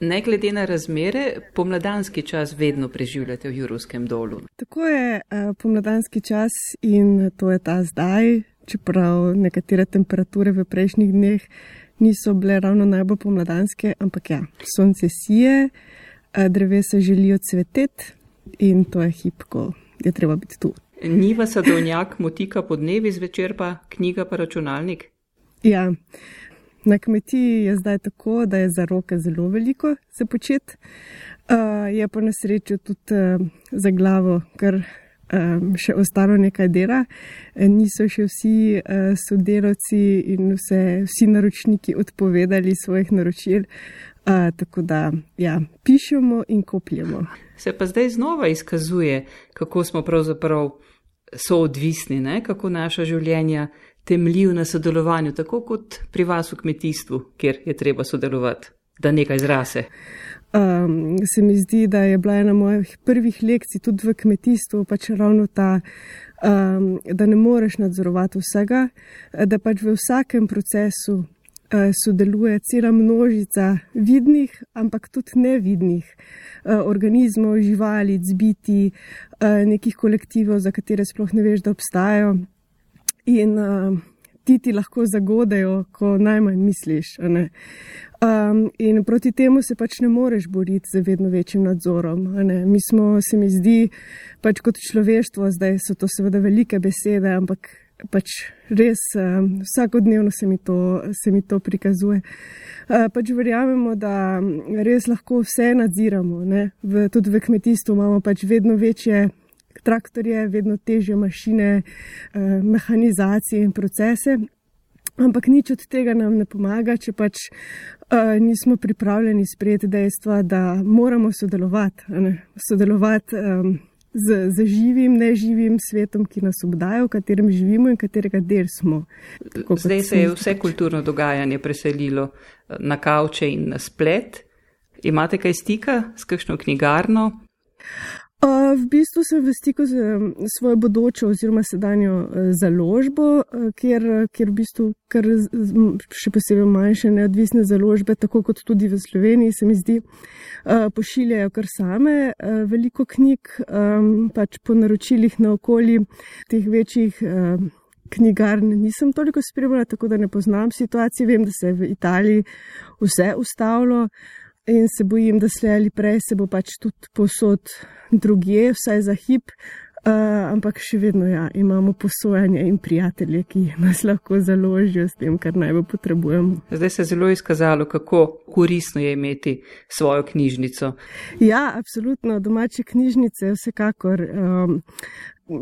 Ne glede na razmere, pomladanski čas vedno preživljate v Jurovskem dolu. Tako je pomladanski čas in to je ta zdaj, čeprav nekatere temperature v prejšnjih dneh niso bile ravno najbolj pomladanske, ampak ja, sonce sije, drevesa želijo cveteti in to je hip, ko je treba biti tu. Niva sadovnjak, motika po dnevi, zvečer pa knjiga pa računalnik. Ja, na kmetiji je zdaj tako, da je za roke zelo veliko se početi. Uh, je pa na srečo tudi uh, za glavo, ker um, še ostalo nekaj dela. Niso še vsi uh, sodelavci in vse, vsi naročniki odpovedali svojih naročil. Uh, tako da, ja, pišemo in kopljemo. Se pa zdaj znova izkazuje, kako smo pravzaprav soodvisni, ne? kako naša življenja temeljijo na sodelovanju, tako kot pri vas v kmetijstvu, kjer je treba sodelovati, da nekaj zrase. Um, se mi zdi, da je bila ena mojih prvih lekcij tudi v kmetijstvu, pač ravno ta, um, da ne moreš nadzorovati vsega, da pač v vsakem procesu uh, sodeluje cela množica vidnih, ampak tudi nevidnih uh, organizmov, živali, zbiti, uh, nekih kolektivov, za katere sploh ne veš, da obstajajo in uh, ti ti lahko zagodejo, ko najmanj misliš. Um, in proti temu se pač ne moreš boriti z vedno večjim nadzorom. Mi smo, se mi zdi, pač kot človeštvo, zdaj so to seveda velike besede, ampak pač res um, vsakodnevno se mi to, se mi to prikazuje. Uh, pač verjamemo, da res lahko vse nadziramo. V, tudi v kmetijstvu imamo pač vedno večje traktorje, vedno težje mašine, eh, mehanizacije in procese. Ampak nič od tega nam ne pomaga, če pač uh, nismo pripravljeni sprejeti dejstva, da moramo sodelovati, sodelovati um, z, z živim, neživim svetom, ki nas obdaja, v katerem živimo in katerega del smo. Tako, Zdaj se je vse kulturno dogajanje preselilo na kavče in na splet. Imate kaj stika s kakšno knjigarno? V bistvu sem v stiku z svojo bodočo oziroma sedanjo e, založbo, e, kjer, kjer v bistvu kar še posebej manjše neodvisne založbe, tako kot tudi v Sloveniji, se mi zdi, e, pošiljajo kar same veliko knjig, pač po naročilih na okolji teh večjih knjigarn nisem toliko spremljala, tako da ne poznam situacije. Vem, da se je v Italiji vse ustavilo in se bojim, da slej ali prej se bo pač tudi posod drugje, vsaj za hip. Uh, ampak še vedno ja, imamo posojanje in prijatelje, ki nas lahko založijo s tem, kar najbolj potrebujemo. Zdaj se je zelo izkazalo, kako koristno je imeti svojo knjižnico. Ja, absolutno. Domače knjižnice, vsekakor. Um,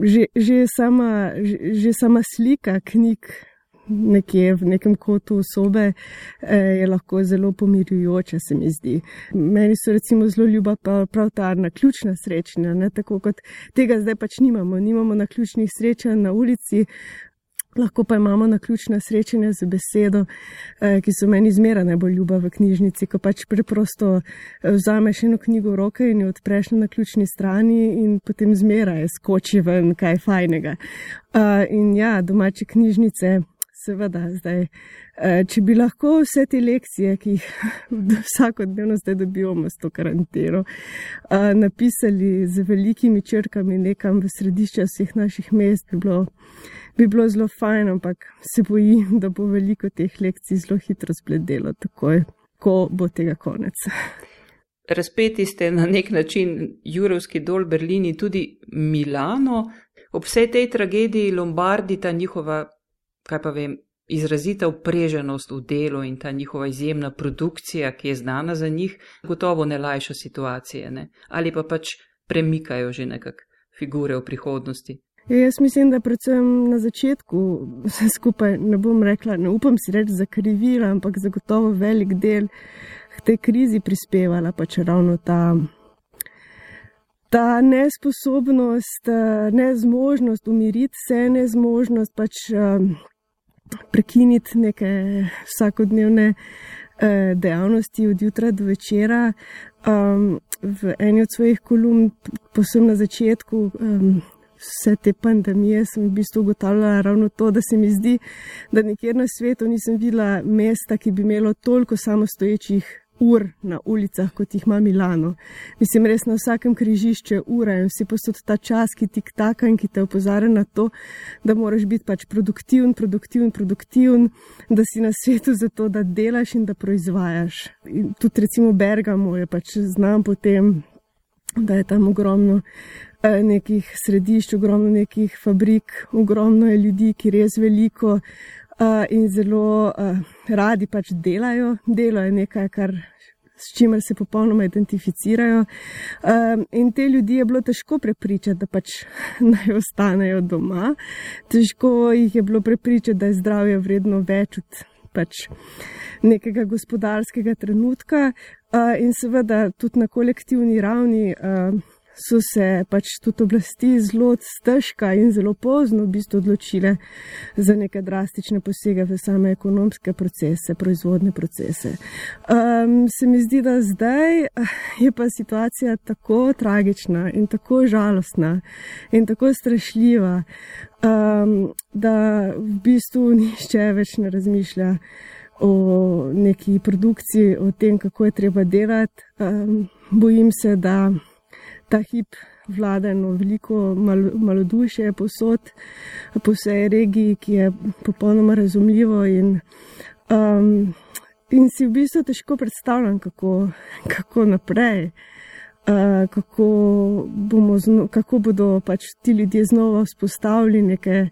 že, že, sama, že, že sama slika knjig nekje v nekem kotu sobe, eh, je lahko zelo pomirjujoče, se mi zdi. Meni so recimo zelo ljuba prav ta naključna srečanja, ne? tako kot tega zdaj pač nimamo. Nimamo naključnih srečanj na ulici. Lahko pa imamo na ključna srečanja z besedo, eh, ki so meni zmera najbolj ljuba v knjižnici, ko pač preprosto eh, vzameš eno knjigo v roke in jo odpreš na ključni strani in potem zmera je skoči ven kaj fajnega. In ja, domače knjižnice seveda, zdaj, eh, če bi lahko vse te lekcije, ki jih vsakodnevno zdaj dobivamo s to karantero, eh, napisali z velikimi črkami nekam v središče vseh naših mest, bi bilo, bi bilo zelo fajn, ampak se bojim, da bo veliko teh lekcij zelo hitro zbledelo, takoj, ko bo tega konec. Razpeti ste na nek način Jurovski dol Berlini, tudi Milano. Ob vsej tej tragediji Lombardi, ta njihova kaj pa vem, izrazita upreženost v delu in ta njihova izjemna produkcija, ki je znana za njih, gotovo ne lajša situacije, ne? ali pa pač premikajo že nekak figure v prihodnosti. Ja, jaz mislim, da predvsem na začetku vse skupaj ne bom rekla, ne upam si reči zakrivila, ampak zagotovo velik del k tej krizi prispevala pač ravno ta. Ta nesposobnost, nezmožnost umiriti se, nezmožnost pač prekiniti neke vsakodnevne eh, dejavnosti od jutra do večera. Um, v eni od svojih kolumn, posebno na začetku um, vse te pandemije, sem v bistvu ugotavljala ravno to, da se mi zdi, da nikjer na svetu nisem videla mesta, ki bi imelo toliko samostoječih ur na ulicah, kot jih ima Milano. Mislim, res na vsakem križišču ura in vsi posod ta čas, ki ti taka in ki te opozarja na to, da moraš biti pač produktiven, produktiven, produktiven, da si na svetu zato, da delaš in da proizvajaš. In tudi recimo Bergamo je pač znam potem, da je tam ogromno eh, nekih središč, ogromno nekih fabrik, ogromno je ljudi, ki res veliko in zelo uh, radi pač delajo. Delo je nekaj, kar, s čimer se popolnoma identificirajo. Um, in te ljudi je bilo težko prepričati, da pač naj ostanejo doma. Težko jih je bilo prepričati, da je zdravje vredno več od pač nekega gospodarskega trenutka. Uh, in seveda tudi na kolektivni ravni. Uh, so se pač tudi oblasti zelo stežka in zelo pozno v bistvu odločile za neke drastične posege v same ekonomske procese, proizvodne procese. Um, se mi zdi, da zdaj eh, je pa situacija tako tragična in tako žalostna in tako strašljiva, um, da v bistvu nišče več ne razmišlja. O neki produkciji, o tem, kako je treba delati. Um, bojim se, da ta hip vlada eno veliko mal, malodušje posod po vsej regiji, ki je popolnoma razumljivo in, um, in si v bistvu težko predstavljam, kako, kako naprej. Uh, kako, zno, kako bodo pač ti ljudje znova vzpostavili neke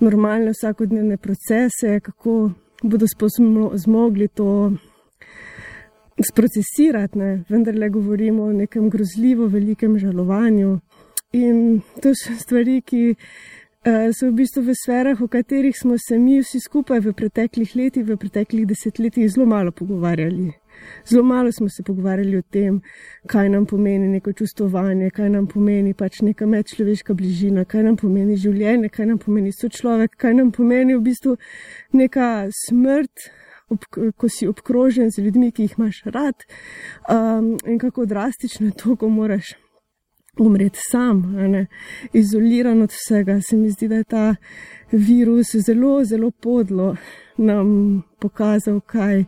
normalne vsakodnevne procese, kako bodo zmogli to sprocesirati, ne? vendar le govorimo o nekem grozljivo velikem žalovanju. In to so stvari, ki uh, so v bistvu v sferah, o katerih smo se mi vsi skupaj v preteklih letih, v preteklih desetletjih zelo malo pogovarjali. Zelo malo smo se pogovarjali o tem, kaj nam pomeni neko čustovanje, kaj nam pomeni pač neka medčloveška bližina, kaj nam pomeni življenje, kaj nam pomeni sočlovek, kaj nam pomeni v bistvu neka smrt, ob, ko si obkrožen z ljudmi, ki jih imaš rad, um, in kako drastično je to, ko moraš umreti sam, ne, izoliran od vsega. Se mi zdi, da je ta virus zelo, zelo podlo nam pokazal, kaj uh,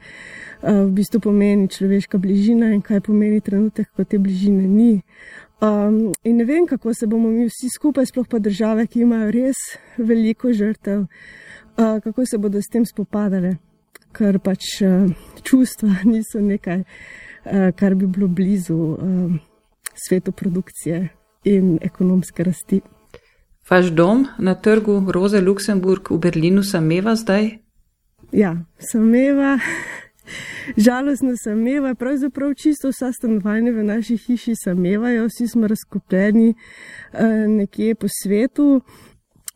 v bistvu pomeni človeška bližina in kaj pomeni trenutek, ko te bližine ni. Um, in ne vem, kako se bomo mi vsi skupaj, sploh pa države, ki imajo res veliko žrtev, uh, kako se bodo s tem spopadale ker pač uh, čustva niso nekaj, uh, kar bi bilo blizu uh, svetu produkcije in ekonomske rasti. Vaš dom na trgu Roze Luksemburg v Berlinu sameva zdaj? Ja, sameva. Žalostno sameva, pravzaprav čisto vsa stanovanja v naši hiši samevajo, vsi smo razkopljeni nekje po svetu.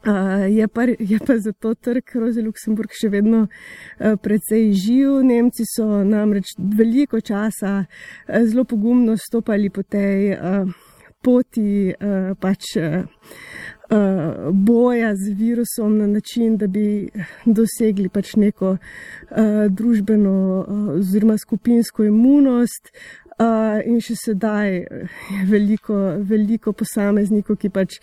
Uh, je, pa, je pa zato trg Roze Luksemburg še vedno uh, precej živ. Nemci so namreč veliko časa uh, zelo pogumno stopali po tej poti pač, boja z virusom na način, da bi dosegli pač neko družbeno oziroma skupinsko imunost. Uh, in še sedaj je veliko, veliko posameznikov, ki pač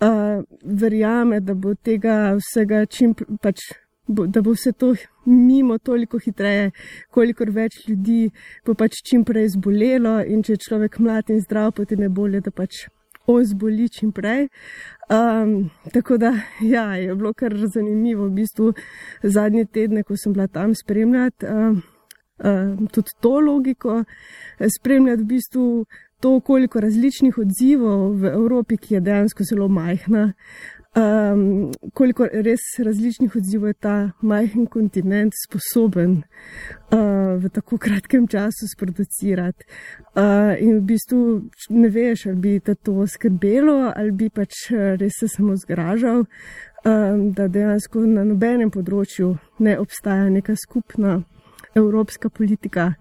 uh, verjame, da bo tega vsega čim pač. Da bo vse to mimo toliko hitreje, kolikor več ljudi bo pač čim prej zbolelo, in če je človek mlad in zdrav, potem je bolje, da pač on zboli čim prej. Um, tako da, ja, je bilo kar zanimivo, v bistvu zadnje tedne, ko sem bila tam spremljati um, um, tudi to logiko, spremljati v bistvu to, koliko različnih odzivov v Evropi, ki je dejansko zelo majhna, um, koliko res različnih odzivov je ta majhen kontinent sposoben uh, v tako kratkem času sproducirati. Uh, in v bistvu ne veš, ali bi te to skrbelo, ali bi pač uh, res se samo zgražal. Um, da dejansko na nobenem področju ne obstaja neka skupna evropska politika,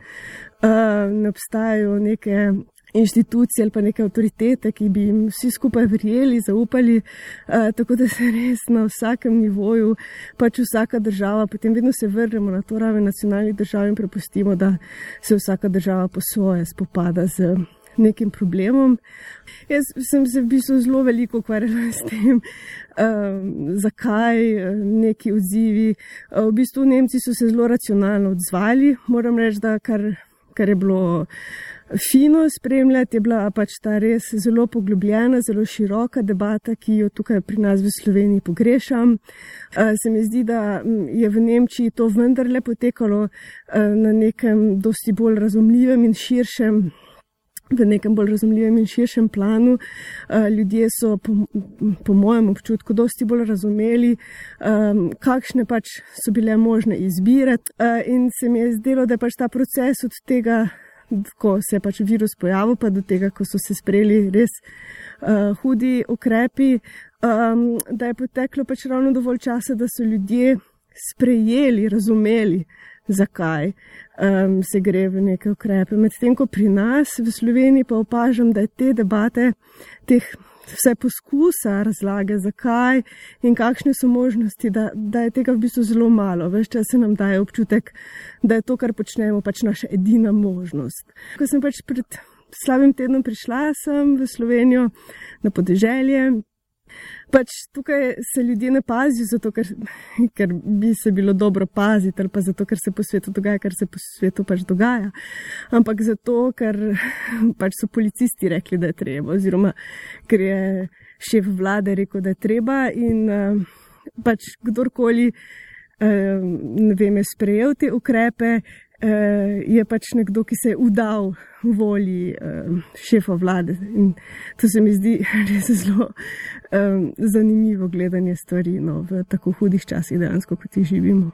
uh, ne obstajajo neke inštitucije ali pa neke avtoritete, ki bi jim vsi skupaj verjeli, zaupali, uh, tako da se res na vsakem nivoju, pač vsaka država, potem vedno se vrnemo na to raven nacionalnih držav in prepustimo, da se vsaka država po svoje spopada z nekim problemom. Jaz sem se v bistvu zelo veliko ukvarjala s tem, um, zakaj neki odzivi. Uh, v bistvu Nemci so se zelo racionalno odzvali, moram reči, da kar kar je bilo fino spremljati, je bila pač ta res zelo poglobljena, zelo široka debata, ki jo tukaj pri nas v Sloveniji pogrešam. Se mi zdi, da je v Nemčiji to vendarle potekalo na nekem dosti bolj razumljivem in širšem. V nekem bolj razumljivem in širšem planu. Ljudje so, po, po mojem občutku, dosti bolj razumeli, kakšne pač so bile možne izbire. In se mi je zdelo, da je pač ta proces od tega ko se je pač virus pojavil, pa do tega, ko so se sprejeli res uh, hudi ukrepi, um, da je poteklo pač ravno dovolj časa, da so ljudje sprejeli, razumeli, zakaj um, se gre v neke ukrepe. Medtem ko pri nas v Sloveniji pa opažam, da je te debate, teh vse poskusa razlage, zakaj in kakšne so možnosti, da, da je tega v bistvu zelo malo. Veš, če se nam daje občutek, da je to, kar počnemo, pač naša edina možnost. Ko sem pač pred slabim tednom prišla sem v Slovenijo na podeželje, Pač tukaj se ljudje ne pazijo, zato ker, ker bi se bilo dobro paziti, ali pa zato, ker se po svetu dogaja, kar se po svetu pač dogaja. Ampak zato, ker pač so policisti rekli, da je treba, oziroma ker je šef vlade rekel, da je treba in uh, pač kdorkoli, uh, ne vem, je sprejel te ukrepe, je pač nekdo, ki se je udal volji uh, šefa vlade. In to se mi zdi res zelo um, zanimivo gledanje stvari no, v tako hudih časih, dejansko, kot jih živimo.